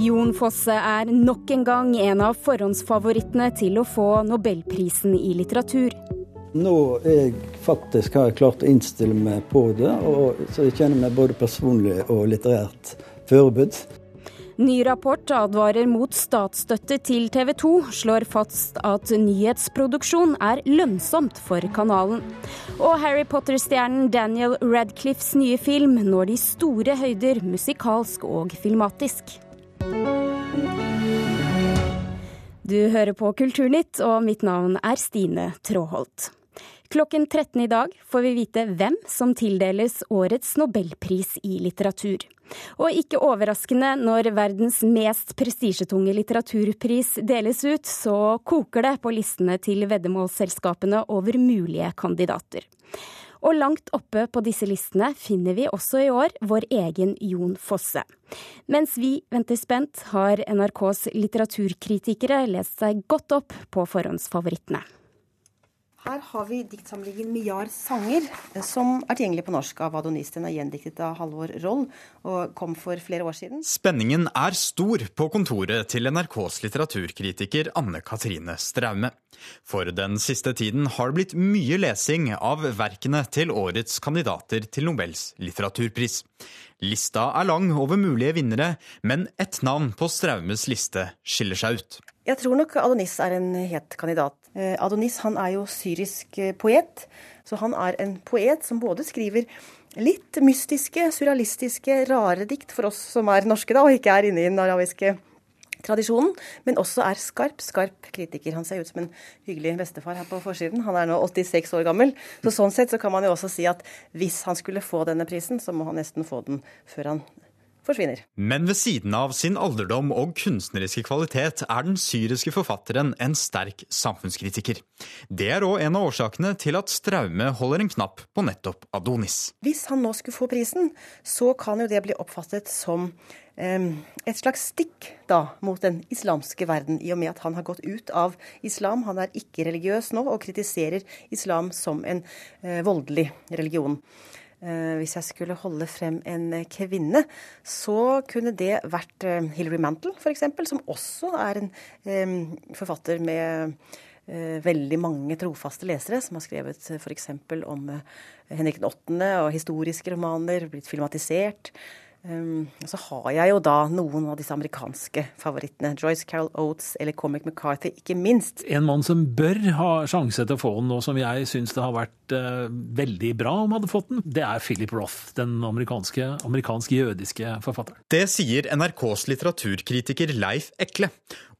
Jon Fosse er nok en gang en av forhåndsfavorittene til å få nobelprisen i litteratur. Nå jeg faktisk har jeg klart å innstille meg på det, og så jeg kjenner meg både personlig og litterært forberedt. Ny rapport advarer mot statsstøtte til TV 2, slår fast at nyhetsproduksjon er lønnsomt for kanalen. Og Harry Potter-stjernen Daniel Radcliffes nye film når de store høyder musikalsk og filmatisk. Du hører på Kulturnytt, og mitt navn er Stine Tråholt. Klokken 13 i dag får vi vite hvem som tildeles årets nobelpris i litteratur. Og ikke overraskende, når verdens mest prestisjetunge litteraturpris deles ut, så koker det på listene til veddemålsselskapene over mulige kandidater. Og langt oppe på disse listene finner vi også i år vår egen Jon Fosse. Mens vi venter spent, har NRKs litteraturkritikere lest seg godt opp på forhåndsfavorittene. Her har vi diktsamlingen 'Miar sanger', eh, som er tilgjengelig på norsk av Adonis. Den er gjendiktet av Halvor Roll og kom for flere år siden. Spenningen er stor på kontoret til NRKs litteraturkritiker Anne Katrine Straume. For den siste tiden har det blitt mye lesing av verkene til årets kandidater til Nobels litteraturpris. Lista er lang over mulige vinnere, men ett navn på Straumes liste skiller seg ut. Jeg tror nok Adonis er en het kandidat. Eh, Adonis han er jo syrisk eh, poet, så han er en poet som både skriver litt mystiske, surrealistiske, rare dikt for oss som er norske da, og ikke er inne i den arabiske tradisjonen, men også er skarp, skarp kritiker. Han ser ut som en hyggelig bestefar her på forsiden. Han er nå 86 år gammel. Så sånn sett så kan man jo også si at hvis han skulle få denne prisen, så må han nesten få den før han forsvinner. Men ved siden av sin alderdom og kunstneriske kvalitet er den syriske forfatteren en sterk samfunnskritiker. Det er òg en av årsakene til at Straume holder en knapp på nettopp Adonis. Hvis han nå skulle få prisen, så kan jo det bli oppfattet som et slags stikk da mot den islamske verden, i og med at han har gått ut av islam. Han er ikke religiøs nå og kritiserer islam som en eh, voldelig religion. Eh, hvis jeg skulle holde frem en kvinne, så kunne det vært eh, Hilary Mantel, f.eks., som også er en forfatter med veldig mange trofaste lesere, som har skrevet f.eks. om Henrik 8. og historiske romaner, blitt filmatisert. Um, så har jeg jo da noen av disse amerikanske favorittene. Joyce Carol Oates eller Comic McCarthy, ikke minst. En mann som bør ha sjanse til å få den, og som jeg syns det har vært uh, veldig bra om hadde fått den, det er Philip Roth, den amerikanske, amerikansk-jødiske forfatteren. Det sier NRKs litteraturkritiker Leif Ekle.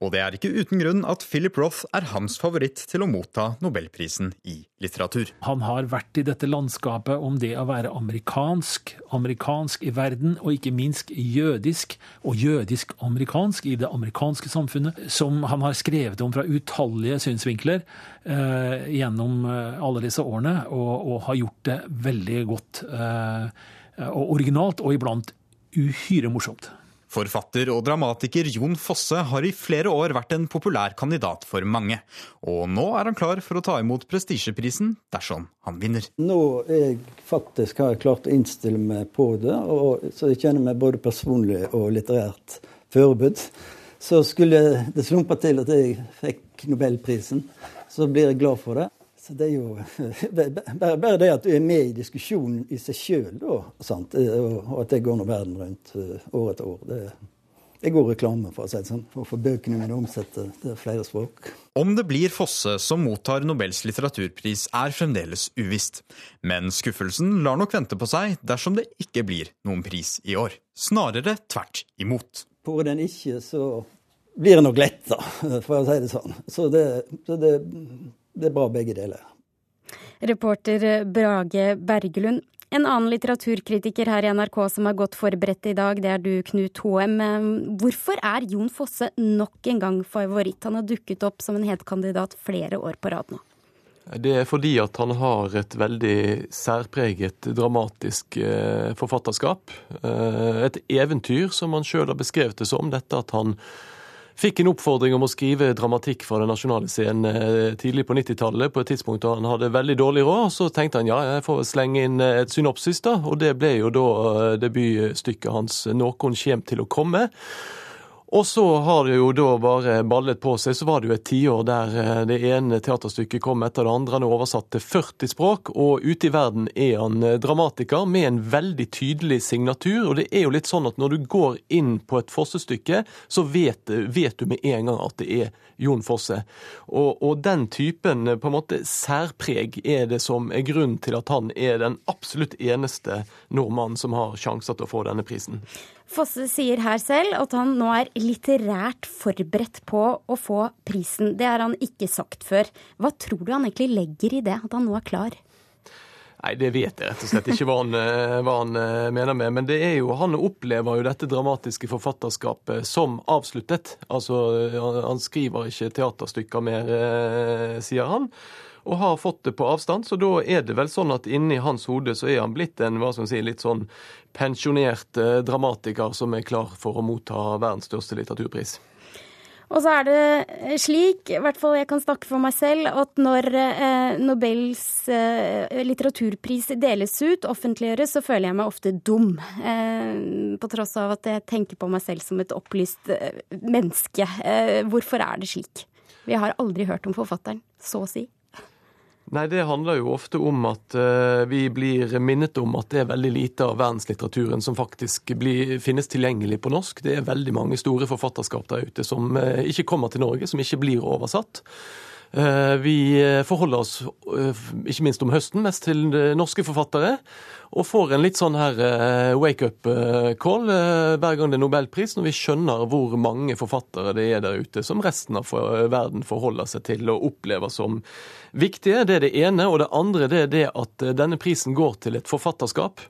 Og det er ikke uten grunn at Philip Roth er hans favoritt til å motta nobelprisen i litteratur. Han har vært i dette landskapet om det å være amerikansk, amerikansk i verden, og ikke minst jødisk, og jødisk-amerikansk i det amerikanske samfunnet, som han har skrevet om fra utallige synsvinkler eh, gjennom eh, alle disse årene, og, og, har gjort det veldig godt eh, og originalt, og iblant uhyre morsomt. Forfatter og dramatiker Jon Fosse har i flere år vært en populær kandidat for mange. Og nå er han klar for å ta imot prestisjeprisen dersom han vinner. Nå jeg faktisk har jeg klart å innstille meg på det, så jeg kjenner meg både personlig og litterært forberedt. Så skulle det slumpe til at jeg fikk nobelprisen, så blir jeg glad for det. Så det er jo bare, bare, det at du er med i diskusjonen i seg sjøl, og at det går nå verden rundt eh, år etter år, det, det god reklame, for å si det sånn, for å få bøkene mine omsatt til flere språk. Om det blir Fosse som mottar Nobels litteraturpris, er fremdeles uvisst. Men skuffelsen lar nok vente på seg dersom det ikke blir noen pris i år. Snarere tvert imot. Får den ikke, så blir det nok letta, for å si det sånn. Så det, så det det er bra begge deler. Reporter Brage Bergelund. En annen litteraturkritiker her i NRK som er godt forberedt i dag, det er du, Knut Hoem. Hvorfor er Jon Fosse nok en gang favoritt? Han har dukket opp som en kandidat flere år på rad nå. Det er fordi at han har et veldig særpreget dramatisk eh, forfatterskap. Eh, et eventyr, som han sjøl har beskrevet det som. Dette at han fikk en oppfordring om å skrive dramatikk fra den nasjonale scenen eh, tidlig på 90-tallet, på et tidspunkt da han hadde veldig dårlig råd. Så tenkte han ja, jeg får slenge inn eh, et synopsis, da. Og det ble jo da eh, debutstykket hans 'Noen kjem til å komme'. Og så har det jo da bare ballet på seg. Så var det jo et tiår der eh, det ene teaterstykket kom etter det andre. Han er oversatt til 40 språk, og ute i verden er han eh, dramatiker med en veldig tydelig signatur. Og det er jo litt sånn at når du går inn på et Fosse-stykke, så vet, vet, du med en gang at det er Jon Fosse. Og, og den typen på en måte særpreg er det som er grunnen til at han er den absolutt eneste nordmannen som har sjanser til å få denne prisen. Fosse sier her selv at han nå er litterært forberedt på å få prisen. Det har han ikke sagt før. Hva tror du han egentlig legger i det, at han nå er klar? Nei, Det vet jeg rett og slett ikke hva han, eh, hva han, eh, mener med. Men det er jo, han opplever jo dette dramatiske forfatterskapet som avsluttet. Altså, Han skriver ikke teaterstykker mer, eh, sier han og har fått det på avstand. Så da er det vel sånn at inni hans hode så er han blitt en hva skal man si, litt sånn pensjonert eh, dramatiker som er klar for å motta verdens største litteraturpris. Og så er det slik, i hvert fall jeg kan snakke for meg selv, at når eh, Nobels eh, litteraturpris deles ut, offentliggjøres, så føler jeg meg ofte dum. Eh, på tross av at jeg tenker på meg selv som et opplyst eh, menneske. Eh, hvorfor er det slik? Vi har aldri hørt om forfatteren, så å si. Nei, Det handler jo ofte om at uh, vi blir minnet om at det er veldig lite av verdenslitteraturen som faktisk blir, finnes tilgjengelig på norsk. Det er veldig mange store forfatterskap der ute som uh, ikke kommer til Norge, som ikke blir oversatt. Uh, vi forholder oss, ikke minst om høsten, mest til norske forfattere. Og får en litt sånn her wake-up-call hver gang det er nobelpris, når vi skjønner hvor mange forfattere det er der ute som resten av verden forholder seg til og opplever som viktige. Det er det ene. Og det andre det er det at eh, denne prisen går til et forfatterskap.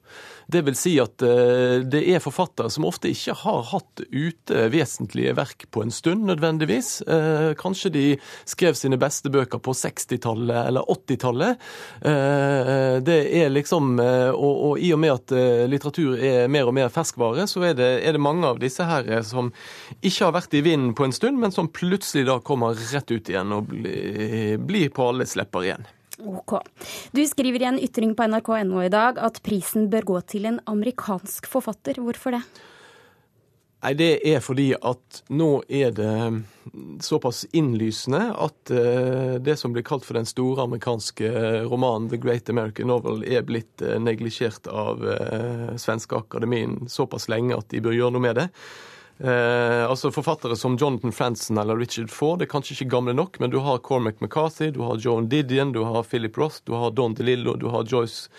Det vil si at eh, det er forfattere som ofte ikke har hatt ute vesentlige verk på en stund, nødvendigvis. Eh, kanskje de skrev sine beste bøker på 60-tallet eller 80-tallet. Det er liksom og, og, i og med at litteratur er mer og mer ferskvare, så er det, er det mange av disse her som ikke har vært i vinden på en stund, men som plutselig da kommer rett ut igjen og blir, bli på alles lepper igjen. Ok. Du skriver i en ytring på nrk.no i dag at prisen bør gå til en amerikansk forfatter. Hvorfor det? Nei, Det er fordi at nå er det såpass innlysende at uh, det som blir kalt for den store amerikanske romanen The Great American Novel, er blitt uh, neglisjert av svenske akademien såpass lenge at de bør gjøre noe med det. Eh, altså Forfattere som Jonathan Franzen eller Richard Ford er kanskje ikke gamle nok, men du har Cormac McCarthy, du har Joan Didion, du har Philip Roth, du har Don DeLillo, du har Joyce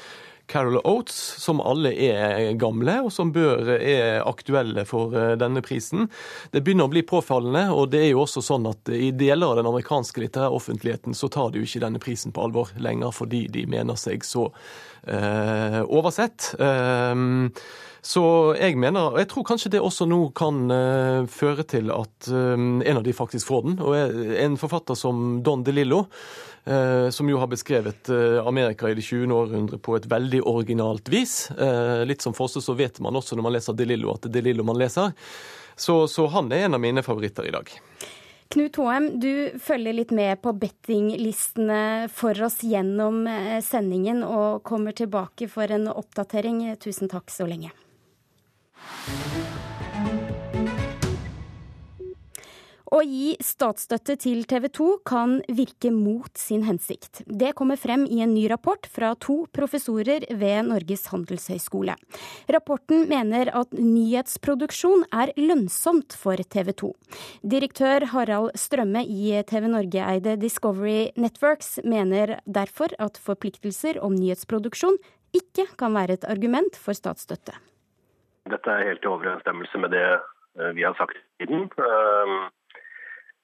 Carol Oates, som alle er gamle, og som bør er aktuelle for eh, denne prisen. Det begynner å bli påfallende, og det er jo også sånn at i deler av den amerikanske litterære offentligheten så tar de jo ikke denne prisen på alvor lenger, fordi de mener seg så eh, oversett. Eh, så jeg mener, og jeg tror kanskje det også nå kan uh, føre til at uh, en av de faktisk får den. Og en forfatter som Don DeLillo, uh, som jo har beskrevet Amerika i det 20. århundre på et veldig originalt vis. litt som Fosse så vet man også når man leser DeLillo at det er DeLillo man leser. Så, så han er en av mine favoritter i dag. Knut Håem, du følger litt med på bettinglistene for oss gjennom sendingen og kommer tilbake for en oppdatering. Tusen takk så lenge. Å gi statsstøtte til TV 2 kan virke mot sin hensikt. Det kommer frem i en ny rapport fra to professorer ved Norges handelshøyskole. Rapporten mener at nyhetsproduksjon er lønnsomt for TV 2. Direktør Harald Strømme i TV Norge-eide Discovery Networks mener derfor at forpliktelser om nyhetsproduksjon ikke kan være et argument for statsstøtte. Dette er helt i overensstemmelse med det eh, vi har sagt siden. Eh,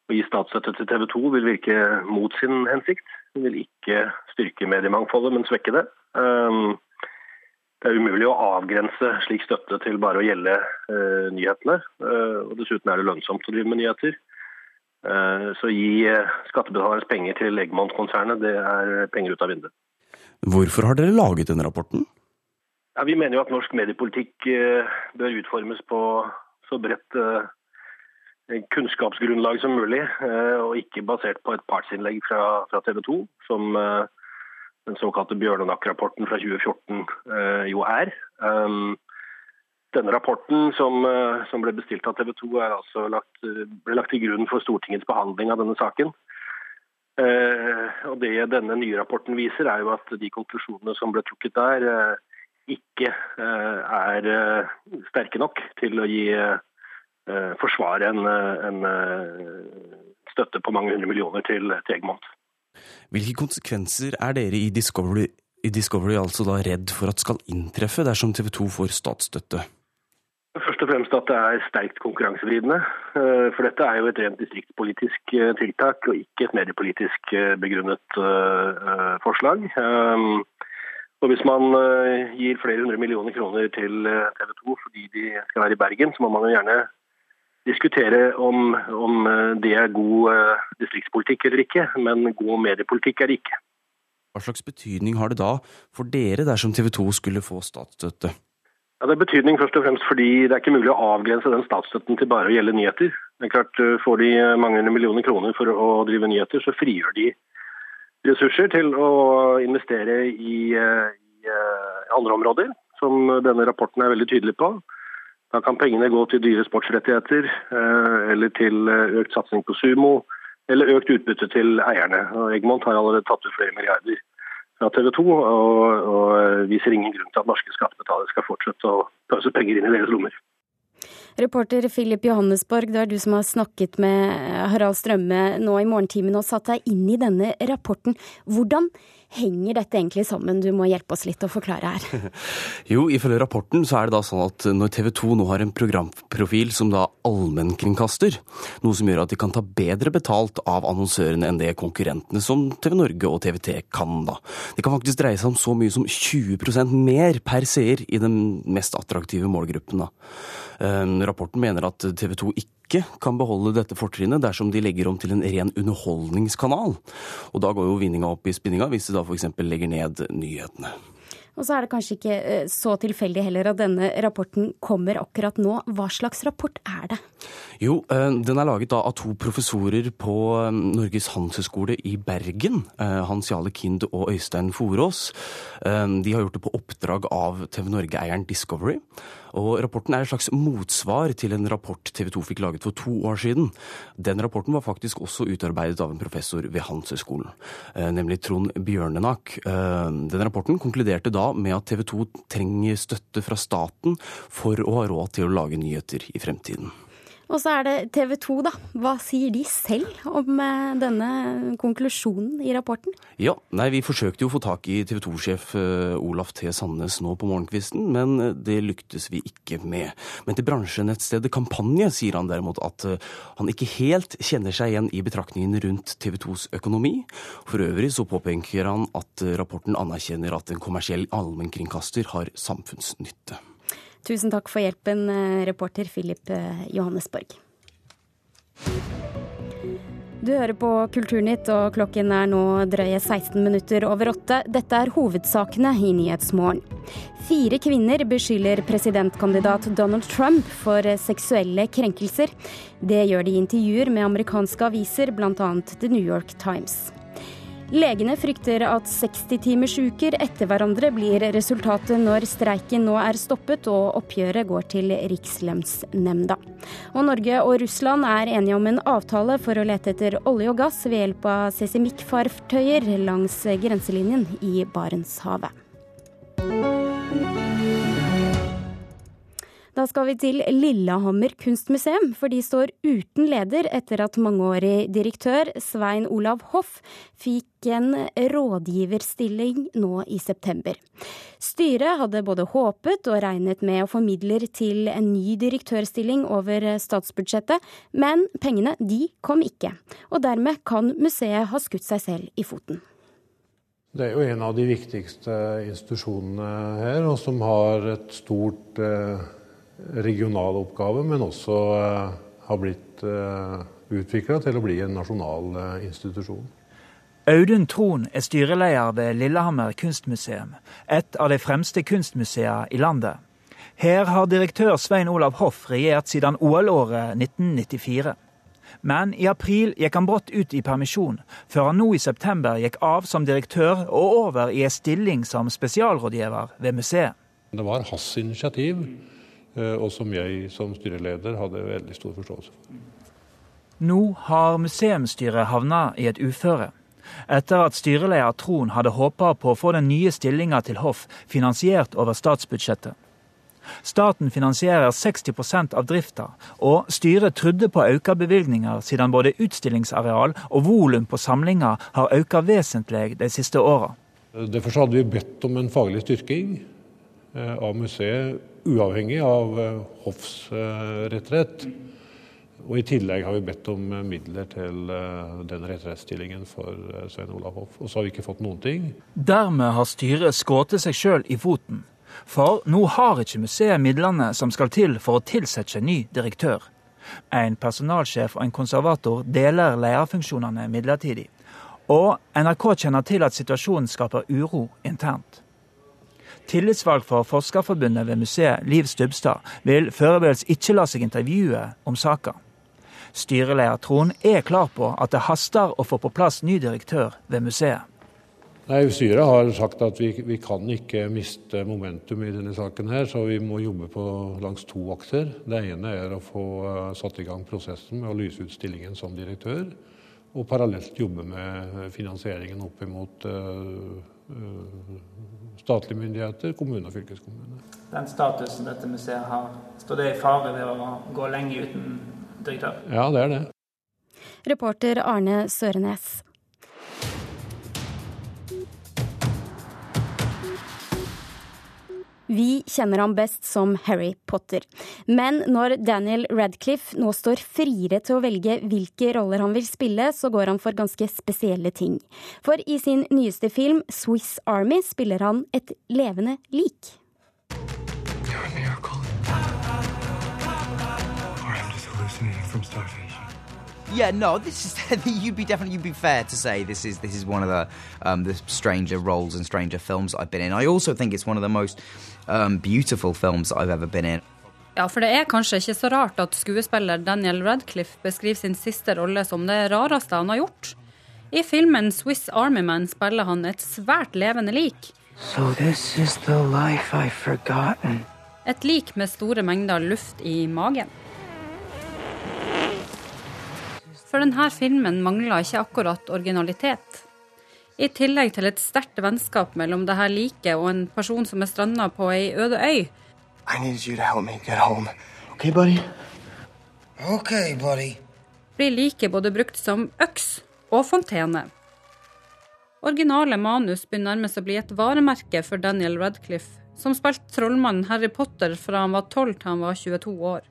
å gi statsstøtte til TV 2 vil virke mot sin hensikt. Det vil ikke styrke mediemangfoldet, men svekke det. Eh, det er umulig å avgrense slik støtte til bare å gjelde nyhetene. Og dessuten er det lønnsomt å drive med nyheter. Så gi skattebetalernes penger til Eggmont-konsernet, det er penger ut av vinduet. Hvorfor har dere laget denne rapporten? Ja, Vi mener jo at norsk mediepolitikk eh, bør utformes på så bredt eh, kunnskapsgrunnlag som mulig, eh, og ikke basert på et partsinnlegg fra, fra TV 2, som den såkalte Bjørnenak-rapporten fra 2014 jo er. Denne rapporten som, som ble bestilt av TV 2, altså lagt, ble lagt til grunn for Stortingets behandling av denne saken. og Det denne nye rapporten viser, er jo at de konklusjonene som ble trukket der, ikke er sterke nok til å gi forsvare en, en støtte på mange hundre millioner til, til Egmont. Hvilke konsekvenser er dere i Discovery, i Discovery altså da redd for at skal inntreffe dersom TV 2 får statsstøtte? Først og fremst at det er sterkt konkurransevridende. Eh, for dette er jo et rent distriktspolitisk eh, tiltak, og ikke et mediepolitisk eh, begrunnet forslag. Og Hvis man gir flere hundre millioner kroner til TV 2 fordi de skal være i Bergen, så må man jo gjerne diskutere om, om, eh, det er god distriktspolitikk eller ikke, men god mediepolitikk er det ikke. Hva slags betydning har det da for dere dersom TV 2 skulle få statsstøtte? Ja, det er betydning først og fremst fordi det er ikke mulig å avgrense den statsstøtten til bare å gjelde nyheter. Det er klart, eh, Får de mange millioner kroner for å drive nyheter, så frigjør de ressurser til å investere i, i andre områder, som denne rapporten er veldig tydelig på. Da kan pengene gå til dyre sportsrettigheter, eh, eller til eh, økt satsing på sumo, eller økt utbytte til eierne. Og Egmont har allerede tatt ut flere milliarder fra TV 2, og, og viser ingen grunn til at norske skattebetalere skal fortsette å pøse penger inn i deres lommer. Reporter Philip Johannesborg, det er du som har snakket med Harald Strømme nå i morgentimene og satt deg inn i denne rapporten. Hvordan henger dette egentlig sammen? Du må hjelpe oss litt å forklare her. jo, ifølge rapporten så er det da sånn at når TV 2 nå har en programprofil som da allmennkringkaster, noe som gjør at de kan ta bedre betalt av annonsørene enn det konkurrentene som TV Norge og TVT kan, da. Det kan faktisk dreie seg om så mye som 20% mer per seer i den mest attraktive målgruppen, da. Rapporten mener at TV 2 ikke ikke kan beholde dette fortrinnet dersom de legger om til en ren underholdningskanal. Og da går jo vinninga opp i spinninga hvis de da f.eks. legger ned nyhetene. Og så er det kanskje ikke eh, så tilfeldig heller at denne rapporten kommer akkurat nå. Hva slags rapport er det? Jo, eh, den er laget av to professorer på eh, Norges handelshøyskole i Bergen. Hans Jale Kind og Øystein Forås. De har gjort det på oppdrag av TV Norge-eieren Discovery. Og Rapporten er et slags motsvar til en rapport TV 2 fikk laget for to år siden. Den rapporten var faktisk også utarbeidet av en professor ved Handelshøyskolen, nemlig Trond Bjørnenak. Den rapporten konkluderte da med at TV 2 trenger støtte fra staten for å ha råd til å lage nyheter i fremtiden. Og så er det TV 2, da. Hva sier de selv om eh, denne konklusjonen i rapporten? Ja, nei, Vi forsøkte jo å få tak i TV 2-sjef eh, Olaf T. Sandnes nå på morgenkvisten, men eh, det lyktes vi ikke med. Men til bransjenettstedet Kampanje sier han derimot at han ikke helt kjenner seg igjen i betraktningen rundt TV 2s økonomi. For øvrig så påpeker han at rapporten anerkjenner at en kommersiell allmennkringkaster har samfunnsnytte. Tusen takk for hjelpen, eh, reporter Philip eh, Johannesborg. Du hører på Kulturnytt, og klokken er nå drøye 16 minutter over åtte. Dette er hovedsakene i Nyhetsmorgen. Fire kvinner beskylder presidentkandidat Donald Trump for seksuelle krenkelser. Det gjør de i intervjuer med amerikanske aviser, bl.a. The New York Times. Legene frykter at 60-timersuker etter hverandre blir resultatet når streiken nå er stoppet og oppgjøret går til Rikslønnsnemnda. Og Norge og Russland er enige om en avtale for å lete etter olje og gass ved hjelp av seismikkfartøyer langs grenselinjen i Barentshavet. Da skal vi til Lillehammer kunstmuseum, for de står uten leder etter at mangeårig direktør Svein Olav Hoff fikk en rådgiverstilling nå i september. Styret hadde både håpet og regnet med å få midler til en ny direktørstilling over statsbudsjettet, men pengene de kom ikke. Og dermed kan museet ha skutt seg selv i foten. Det er jo en av de viktigste institusjonene her, og som har et stort eh regional oppgave, men også eh, har blitt eh, utvikla til å bli en nasjonal eh, institusjon. Audun Tron er styreleder ved Lillehammer kunstmuseum, et av de fremste kunstmuseene i landet. Her har direktør Svein Olav Hoff regjert siden OL-året 1994. Men i april gikk han brått ut i permisjon, før han nå i september gikk av som direktør og over i en stilling som spesialrådgiver ved museet. Det var hans initiativ og som jeg som styreleder hadde veldig stor forståelse for. Nå har museumsstyret havna i et uføre. Etter at styreleder Trond hadde håpa på å få den nye stillinga til hoff finansiert over statsbudsjettet. Staten finansierer 60% av drifta, og styret trodde på auka bevilgninger siden både utstillingsareal og volum på samlinga har auka vesentlig de siste åra. Derfor hadde vi bedt om en faglig styrking eh, av museet, uavhengig av Hoffs hoffsretrett. Og I tillegg har vi bedt om midler til eh, den retrettsstillingen for Svein Olav Hoff. Og så har vi ikke fått noen ting. Dermed har styret skutt seg sjøl i foten. For nå har ikke museet midlene som skal til for å tilsette ny direktør. En personalsjef og en konservator deler lederfunksjonene midlertidig. Og NRK kjenner til at situasjonen skaper uro internt. Tillitsvalgt for Forskerforbundet ved museet, Liv Stubstad, vil foreløpig ikke la seg intervjue om saka. Styreleder Trond er klar på at det haster å få på plass ny direktør ved museet. Nei, Styret har sagt at vi, vi, kan ikke miste momentum i denne saken, her, så vi må jobbe på langs to akser. Det ene er å få uh, satt i gang prosessen med å lyse ut stillingen som direktør. Og parallelt jobbe med finansieringen opp imot uh, statlige myndigheter, kommune og fylkeskommune. Den statusen dette museet har, står det i fare ved å gå lenge uten direktør? Ja, det er det. Reporter Arne Sørenes. Vi kjenner ham best som Harry Potter. Men når Daniel Radcliffe nå står friere til å velge hvilke roller han vil spille, så går han for ganske spesielle ting. For i sin nyeste film, Swiss Army, spiller han et levende lik. Yeah, no, this is you'd be definitely you'd be fair to say this is this is one of the um, the stranger roles and stranger films I've been in. I also think it's one of the most um, beautiful films I've ever been in. Ja, for det er kanskje ikke så rart at skuespiller Daniel Radcliffe beskriver sin siste rolle som det rareste han har gjort. I filmen 'Swiss Army Man' spiller han et svært levende lik. So this is the life I've forgotten. Et lik med store mengder luft i magen. For denne filmen mangler ikke akkurat originalitet. I tillegg til et sterkt vennskap mellom det her liket og en person som er stranda på ei øde øy. Okay, buddy? Okay, buddy. Blir liket både brukt som øks og fontene. Originale manus begynner nærmest å bli et varemerke for Daniel Radcliffe, som spilte trollmannen Harry Potter fra han var 12 til han var 22 år.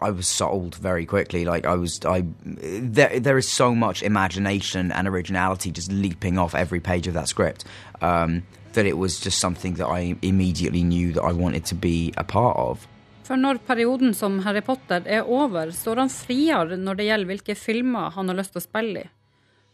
I was sold very quickly. Like I was, I there there is so much imagination and originality just leaping off every page of that script um, that it was just something that I immediately knew that I wanted to be a part of. For når perioden som Harry Potter er over, står han friere når det gjelder hvilke filmer han har lyst til å spille i.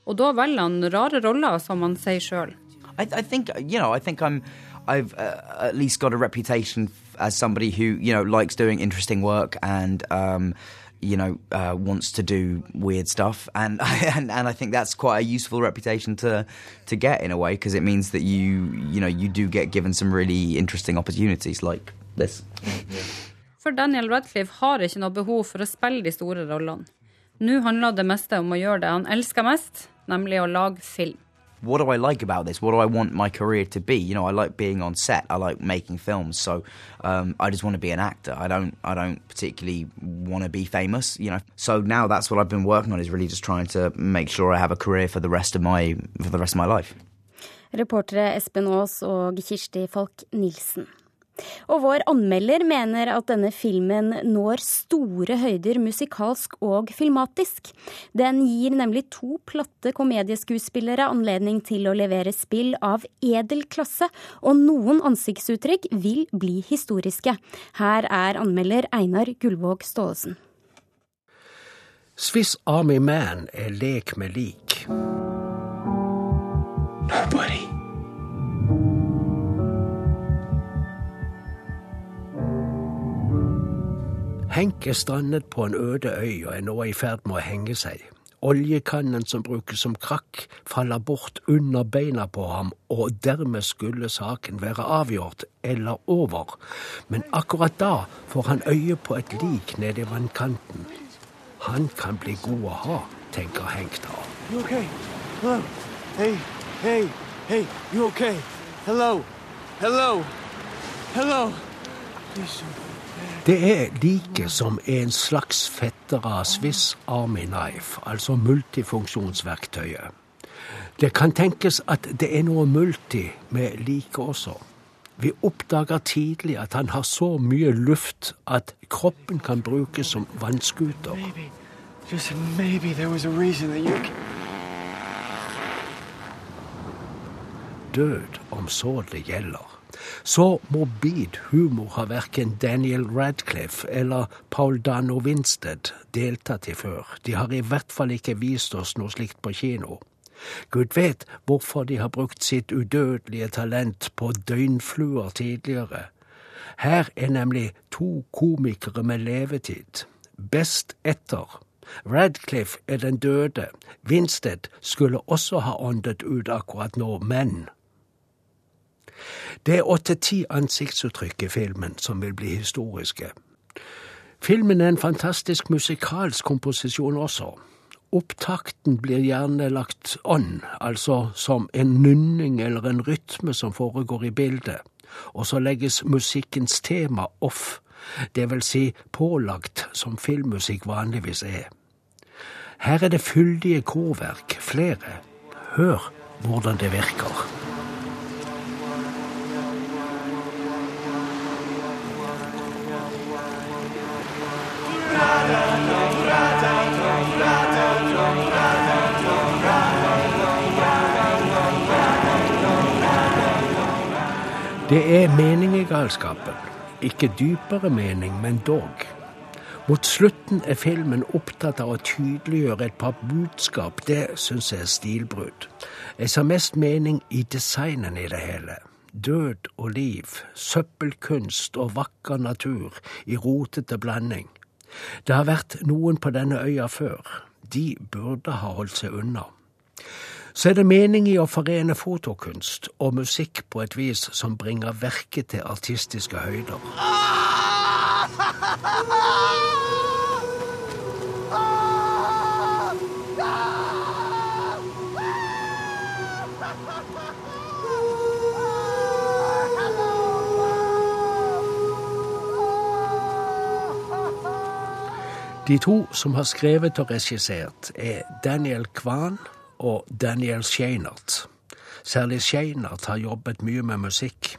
Og da velger han rare roller, som han sier sjøl. I, I think, you know, I think I'm, I've uh, at least got a reputation as somebody who you know likes doing interesting work and um, you know uh, wants to do weird stuff and, and and I think that's quite a useful reputation to to get in a way because it means that you you know you do get given some really interesting opportunities like this. For Daniel Radcliffe har ikke noe behov for å spille de store rollene. Nå handler det meste om å gjøre det han elsker mest, nemlig å lage film. What do I like about this? What do I want my career to be? You know, I like being on set. I like making films. So um, I just want to be an actor. I don't. I don't particularly want to be famous. You know. So now that's what I've been working on is really just trying to make sure I have a career for the rest of my for the rest of my life. Reportere Espen Aas og Kirsti Falk Nilsen. Og vår anmelder mener at denne filmen når store høyder musikalsk og filmatisk. Den gir nemlig to platte komedieskuespillere anledning til å levere spill av edel klasse, og noen ansiktsuttrykk vil bli historiske. Her er anmelder Einar Gullvåg Staalesen. Swiss Army Man er lek med lik. Henk er strandet på en øde øy og er nå i ferd med å henge seg. Oljekannen som brukes som krakk, faller bort under beina på ham, og dermed skulle saken være avgjort eller over. Men akkurat da får han øye på et lik nede i vannkanten. Han kan bli god å ha, tenker Henk da. You okay? Hello? Hey, hey, hey, you okay? Hello? Hello? Hello? Please. Det er like som en slags fetter av Swiss Army Knife, altså multifunksjonsverktøyet. Det kan tenkes at det er noe multi med like også. Vi oppdager tidlig at han har så mye luft at kroppen kan brukes som vannskuter. Maybe, maybe. Død, om så det gjelder. Så morbid humor har verken Daniel Radcliffe eller Paul Dano Winstead deltatt i før. De har i hvert fall ikke vist oss noe slikt på kino. Gud vet hvorfor de har brukt sitt udødelige talent på døgnfluer tidligere. Her er nemlig to komikere med levetid. Best etter. Radcliffe er den døde. Winstead skulle også ha åndet ut akkurat nå, men det er åtte-ti ansiktsuttrykk i filmen som vil bli historiske. Filmen er en fantastisk musikalsk komposisjon også. Opptakten blir gjerne lagt on, altså som en nynning eller en rytme som foregår i bildet, og så legges musikkens tema off, det vil si pålagt, som filmmusikk vanligvis er. Her er det fyldige korverk, flere. Hør hvordan det virker. Det er mening i galskapen. Ikke dypere mening, men dog. Mot slutten er filmen opptatt av å tydeliggjøre et par budskap. Det syns jeg er stilbrudd. Jeg ser mest mening i designen i det hele. Død og liv, søppelkunst og vakker natur i rotete blanding. Det har vært noen på denne øya før. De burde ha holdt seg unna så er det mening i å forene fotokunst og musikk på et vis som bringer verket til artistiske høyder. De to som har skrevet og regissert, er Daniel Kvan og Daniel Scheinert. Særlig Scheinert har jobbet mye med musikk.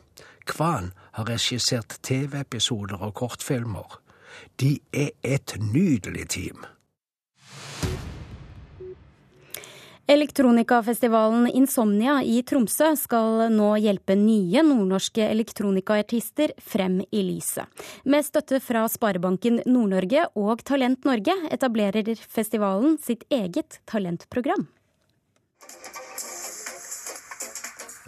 Kvan har regissert TV-episoder og kortfilmer. De er et nydelig team. Elektronikafestivalen Insomnia i Tromsø skal nå hjelpe nye nordnorske elektronikaartister frem i lyset. Med støtte fra Sparebanken Nord-Norge og Talent Norge etablerer festivalen sitt eget talentprogram.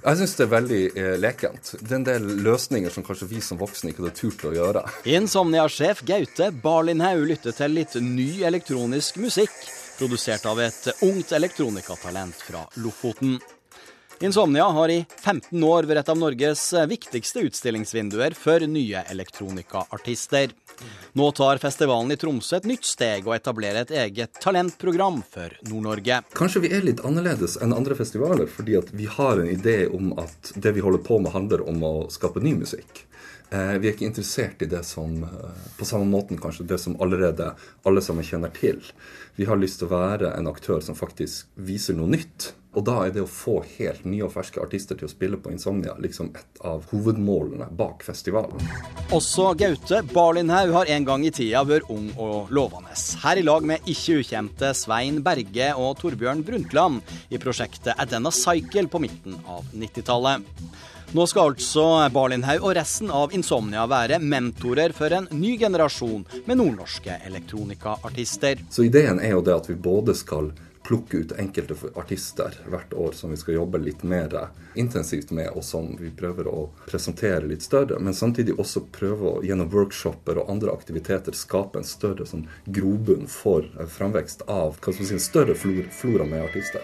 Jeg syns det er veldig eh, lekent. Det er en del løsninger som kanskje vi som voksne ikke hadde turt å gjøre. Insomnia-sjef Gaute Barlindhaug lytter til litt ny elektronisk musikk, produsert av et ungt elektronikatalent fra Lofoten. Insomnia har i 15 år vært et av Norges viktigste utstillingsvinduer for nye elektronikaartister. Nå tar festivalen i Tromsø et nytt steg og etablerer et eget talentprogram for Nord-Norge. Kanskje vi er litt annerledes enn andre festivaler, fordi vi har en idé om at det vi holder på med, handler om å skape ny musikk. Eh, vi er ikke interessert i det som eh, på samme måten kanskje det som allerede alle sammen kjenner til. Vi har lyst til å være en aktør som faktisk viser noe nytt. Og da er det å få helt nye og ferske artister til å spille på Insomnia liksom et av hovedmålene bak festivalen. Også Gaute Barlindhaug har en gang i tida vært ung og lovende. Her i lag med ikke ukjente Svein Berge og Torbjørn Brundtland i prosjektet Adena Cycle på midten av 90-tallet. Nå skal altså Barlindhaug og resten av Insomnia være mentorer for en ny generasjon med nordnorske elektronikaartister. Så ideen er jo det at vi både skal plukke ut enkelte artister hvert år som vi skal jobbe litt mer intensivt med, og som vi prøver å presentere litt større. Men samtidig også prøve å gjennom workshoper og andre aktiviteter skape en større sånn, grobunn for framvekst av hva skal si, en større flora med artister.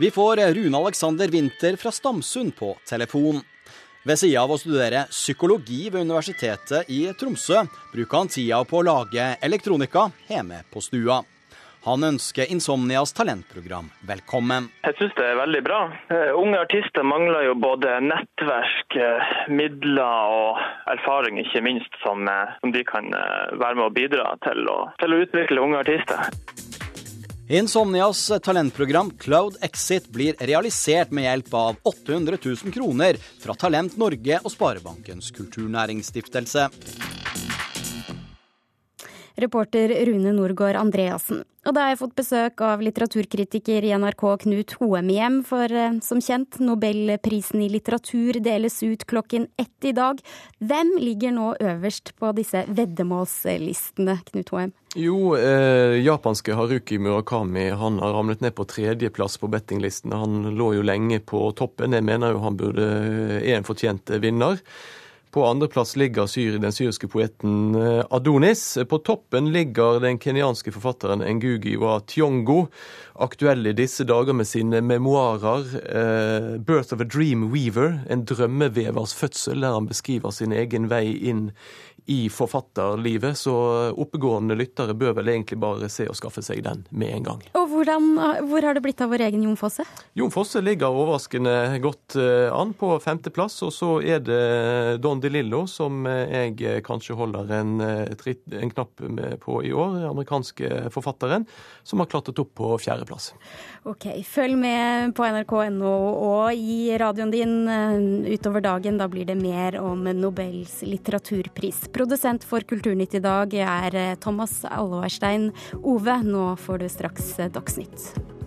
Vi får Rune Alexander Winther fra Stamsund på telefon. Ved sida av å studere psykologi ved Universitetet i Tromsø, bruker han tida på å lage elektronika hjemme på stua. Han ønsker Insomnias talentprogram velkommen. Jeg syns det er veldig bra. Uh, unge artister mangler jo både nettverk, uh, midler og erfaring, ikke minst, som, som de kan være med å bidra til å, til å utvikle unge artister. Insomnias talentprogram Cloud Exit blir realisert med hjelp av 800 000 kroner fra Talent Norge og Sparebankens kulturnæringsstiftelse. Reporter Rune Norgård Andreassen. Og da har jeg fått besøk av litteraturkritiker i NRK Knut Hoemhjem, for eh, som kjent, nobelprisen i litteratur deles ut klokken ett i dag. Hvem ligger nå øverst på disse veddemålslistene, Knut Hoem? Jo, eh, japanske Haruki Murakami han har ramlet ned på tredjeplass på bettinglisten. Han lå jo lenge på toppen. Jeg mener jo han burde er en fortjent vinner. På andreplass ligger syr, den syriske poeten eh, Adonis. På toppen ligger den kenyanske forfatteren Ngugi wa Tiongo, aktuell i disse dager med sine memoarer eh, 'Birth of a Dream Weaver', en drømmevevers fødsel, der han beskriver sin egen vei inn i forfatterlivet, så oppegående lyttere bør vel egentlig bare se og skaffe seg den med en gang. Og hvordan, Hvor har det blitt av vår egen Jon Fosse? Jon Fosse ligger overraskende godt eh, an på femteplass, og så er det Don DeLillo som jeg kanskje holder en, eh, en knapp på i år, den amerikanske forfatteren, som har klatret opp på fjerdeplass. Ok, følg med på nrk.no og i radioen din eh, utover dagen. Da blir det mer om Nobels litteraturpris. Produsent for Kulturnytt i dag er eh, Thomas Alvarstein Ove. Nå får du straks eh, Dagsnytt.